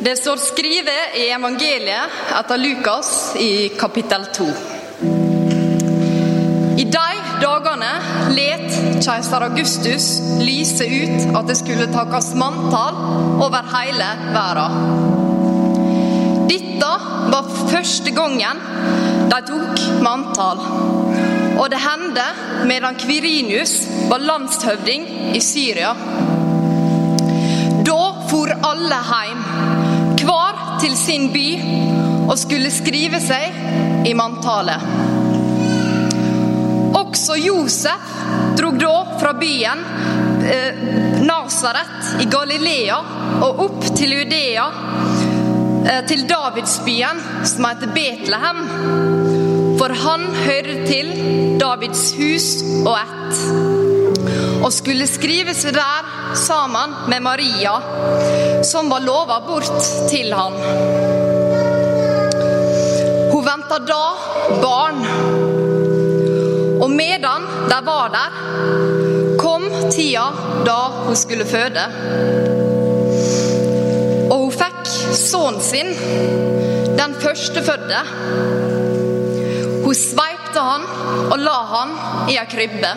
Det står skrevet i evangeliet etter Lukas i kapittel 2. I de dagene let keiser Augustus lyse ut at det skulle takes manntall over hele verden. Dette var første gangen de tok manntall. Og det hendte medan Kvirinius var landshøvding i Syria. Da for alle hjem, til sin by, og skulle skrive seg i manntallet. Også Josef drog da fra byen eh, Nasaret i Galilea og opp til Judea, eh, til Davidsbyen som heter Betlehem. For han hører til Davids hus og ett. Og skulle skrive seg der sammen med Maria, som var lova bort til han. Hun venta da barn. Og medan de var der, kom tida da hun skulle føde. Og hun fikk sønnen sin, den førstefødte. Hun sveipte han og la han i ei krybbe,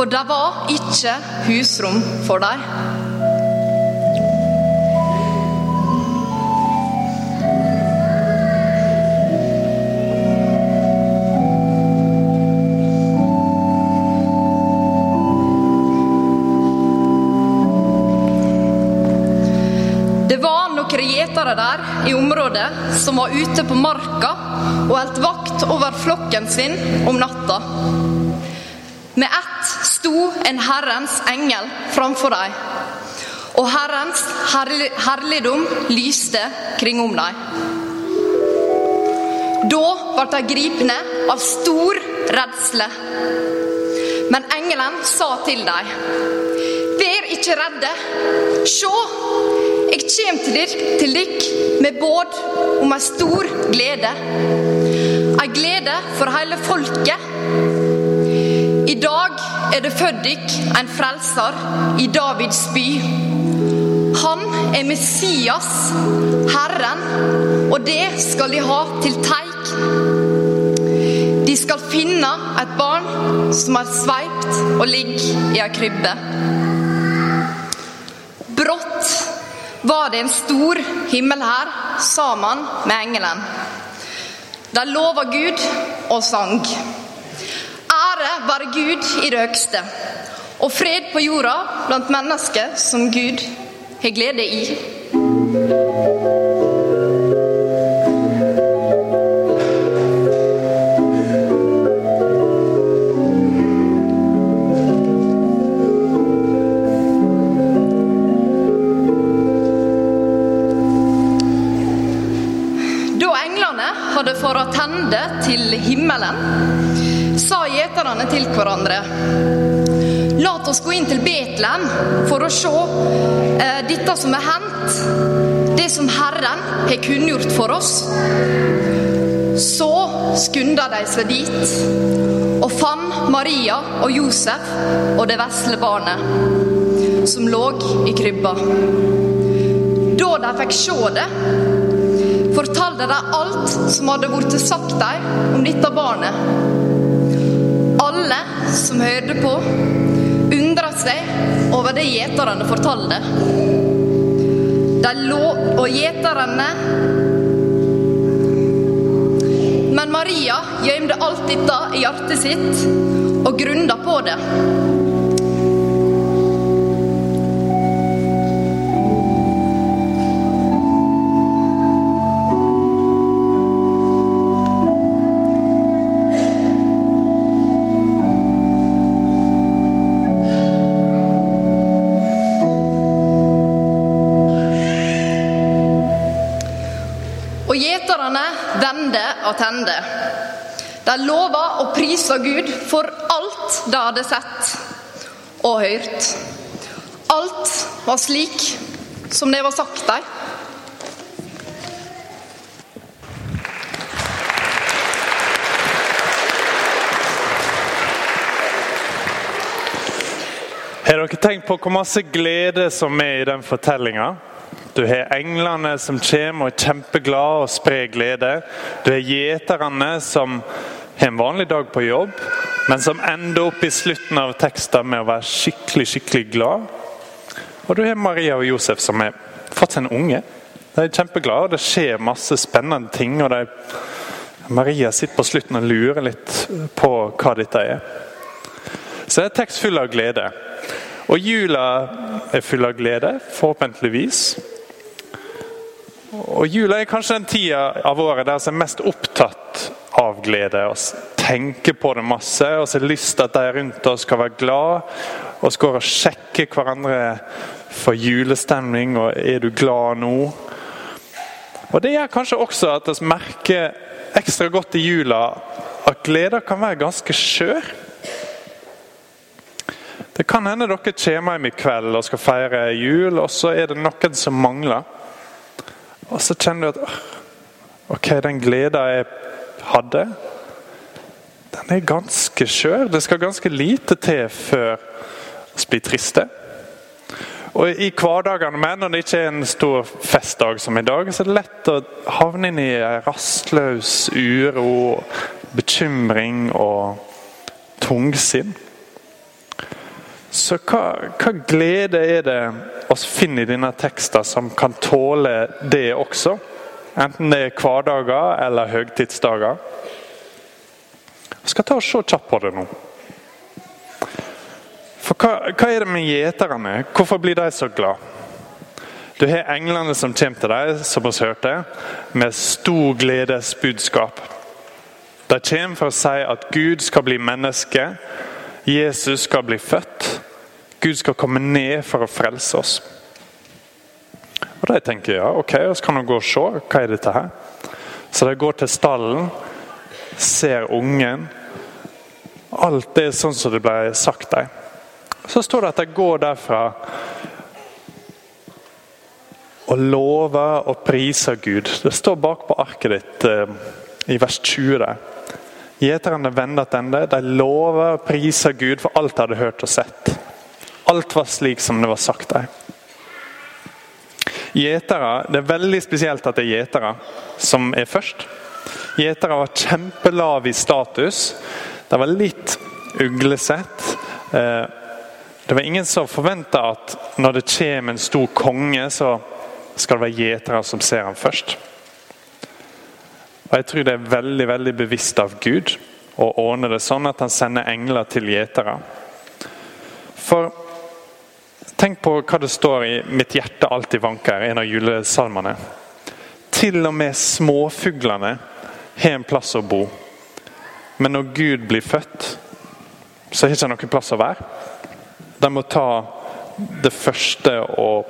for det var ikke husrom for dem. Det var noen gjetere der i området som var ute på marka og holdt vakt over flokken sin om natta. Med ett sto en Herrens engel framfor dem, og Herrens herligdom lyste kring om dem. Da ble de gripne av stor redsle. Men engelen sa til dem, Vær ikke redde. Se, jeg kommer til dere, med båd om ei stor glede. Ei glede for hele folket. Dag er det født dykk en frelser i Davids by. Han er Messias, Herren, og det skal de ha til teik. De skal finne et barn som er sveipt og ligger i ei krybbe. Brått var det en stor himmel her sammen med engelen. De lova Gud og sang. Ære være Gud i det høgste, og fred på jorda blant mennesker som Gud har glede i. Da englene hadde fått attende til himmelen, sa gjeterne til hverandre La oss gå inn til Betlehem for å se eh, dette som er hendt, det som Herren har kunngjort for oss. Så skunda de seg dit og fant Maria og Josef og det vesle barnet som lå i krybba. Da de fikk se det, fortalte de alt som hadde blitt sagt dem om dette barnet. Som hørte på, undra seg over det gjeterne fortalte. De lå og gjeterne Men Maria gjemte alt dette i hjertet sitt og grunda på det. Attende. De lova og prisa Gud for alt de hadde sett og hørt. Alt var slik som det var sagt dem. Har dere tenkt på hvor masse glede som er i den fortellinga? Du har englene som kommer og er kjempeglade og sprer glede. Du har gjeterne som har en vanlig dag på jobb, men som ender opp i slutten av teksten med å være skikkelig skikkelig glad. Og du har Maria og Josef som har fått seg en unge. De er kjempeglade, og det skjer masse spennende ting. og de, Maria sitter på slutten og lurer litt på hva dette er. Så det er tekst full av glede. Og jula er full av glede, forhåpentligvis. Og Jula er kanskje den tida av året der vi er mest opptatt av glede. og tenker på det masse og har lyst til at de rundt oss skal være glad og skal sjekke hverandre for julestemning. og 'Er du glad nå?' Og Det gjør kanskje også at vi merker ekstra godt i jula at glede kan være ganske skjør. Det kan hende dere kommer hjem i kveld og skal feire jul, og så er det noen som mangler. Og så kjenner du at ok, den gleden jeg hadde, den er ganske skjør. Det skal ganske lite til før vi blir triste. Og I hverdagene med, når det ikke er en stor festdag som i dag, så er det lett å havne inn i rastløs uro, bekymring og tungsinn. Så hva, hva glede er det oss finner i denne teksten som kan tåle det også? Enten det er hverdager eller høgtidsdager. Jeg skal ta og se kjapt på det nå. For hva, hva er det med gjeterne? Hvorfor blir de så glad? Du har englene som kommer til deg, som vi hørte, med stor gledes budskap. De kommer for å si at Gud skal bli menneske, Jesus skal bli født. Gud skal komme ned for å frelse oss. Og De tenker ja, ok, så kan de gå og se. Hva er dette her? Så de går til stallen, ser ungen. Alt er sånn som det ble sagt dem. Så står det at de går derfra og lover og priser Gud. Det står bak på arket ditt eh, i vers 20 der. Gjeterne vender tilbake. De lover og priser Gud for alt de hadde hørt og sett. Alt var slik som det var sagt dem. Gjetere, Det er veldig spesielt at det er gjetere som er først. Gjetere var kjempelave i status. De var litt uglesett. Eh, det var ingen som forventa at når det kommer en stor konge, så skal det være gjetere som ser ham først. Og Jeg tror det er veldig veldig bevisst av Gud å ordne det sånn at han sender engler til gjetere. For Tenk på hva det står i 'Mitt hjerte alltid vanker', en av julesalmene. Til og med småfuglene har en plass å bo. Men når Gud blir født, så har det ikke noen plass å være. De må ta det første og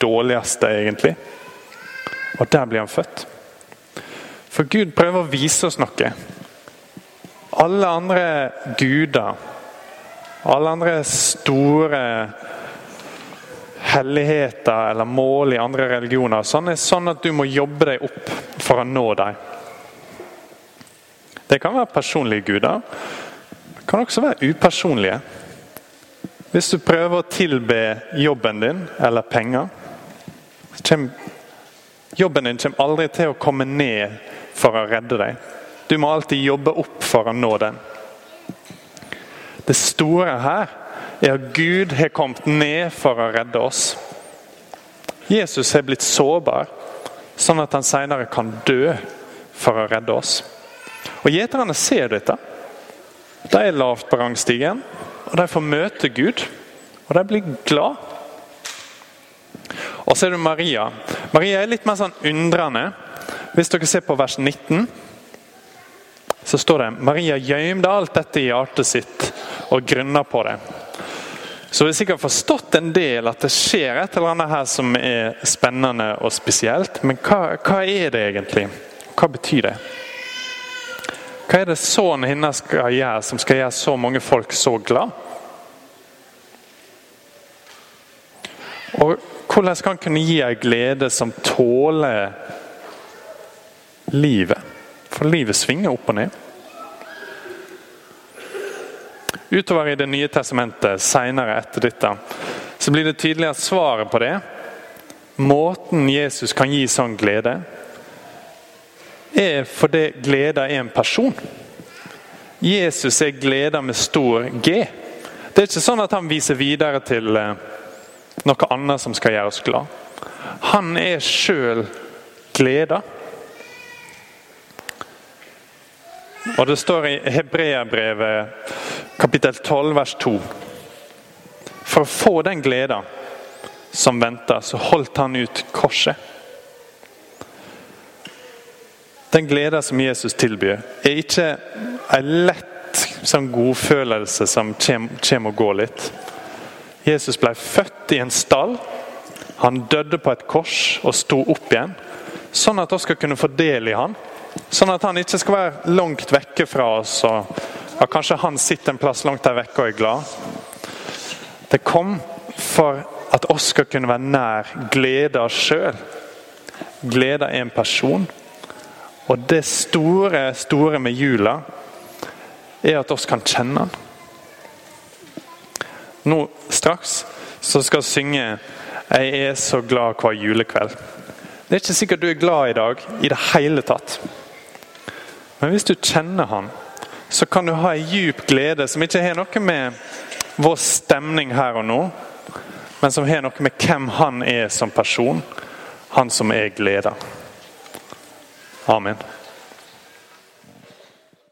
dårligste, egentlig. Og der blir han født. For Gud prøver å vise oss noe. Alle andre guder, alle andre store helligheter eller mål i andre religioner. Sånn er sånn at du må jobbe deg opp for å nå dem. Det kan være personlige guder. Det kan også være upersonlige. Hvis du prøver å tilbe jobben din eller penger, kommer jobben din kommer aldri til å komme ned for å redde deg. Du må alltid jobbe opp for å nå den. Det store her er at Gud har kommet ned for å redde oss. Jesus har blitt sårbar, sånn at han senere kan dø for å redde oss. Og Gjeterne ser dette. De er lavt på rangstigen, og de får møte Gud. Og de blir glad. Og så er det Maria. Maria er litt mer sånn undrende. Hvis dere ser på vers 19, så står det Maria gjemte alt dette i hjertet sitt og grunna på det. Så har sikkert forstått en del at det skjer et eller annet her som er spennende og spesielt. Men hva, hva er det egentlig? Hva betyr det? Hva er det sønnen hennes skal gjøre som skal gjøre så mange folk så glad? Og hvordan skal han kunne gi ei glede som tåler livet? For livet svinger opp og ned. Utover i Det nye testamentet, senere etter dette, så blir det tydelig at svaret på det måten Jesus kan gi sånn glede, er fordi glede er en person. Jesus er gleda med stor G. Det er ikke sånn at han viser videre til eh, noe annet som skal gjøre oss glad. Han er sjøl gleda. Og det står i Hebreabrevet kapittel 12 vers 2. For å få den gleda som venta, så holdt han ut korset. Den gleda som Jesus tilbyr, er ikke en lett sånn godfølelse som kommer og går litt. Jesus ble født i en stall. Han døde på et kors og sto opp igjen, sånn at vi skal kunne få del i han. Sånn at han ikke skal være langt vekke fra oss, og ja, kanskje han sitter en plass langt der vekke og er glad. Det kom for at oss skal kunne være nær gleda sjøl. Gleda er en person. Og det store, store med jula er at oss kan kjenne den. Nå straks så skal vi synge 'Jeg er så glad hver julekveld'. Det er ikke sikkert du er glad i dag i det hele tatt. Men hvis du kjenner han, så kan du ha en djup glede som ikke har noe med vår stemning her og nå, men som har noe med hvem han er som person. Han som er gleda. Amen.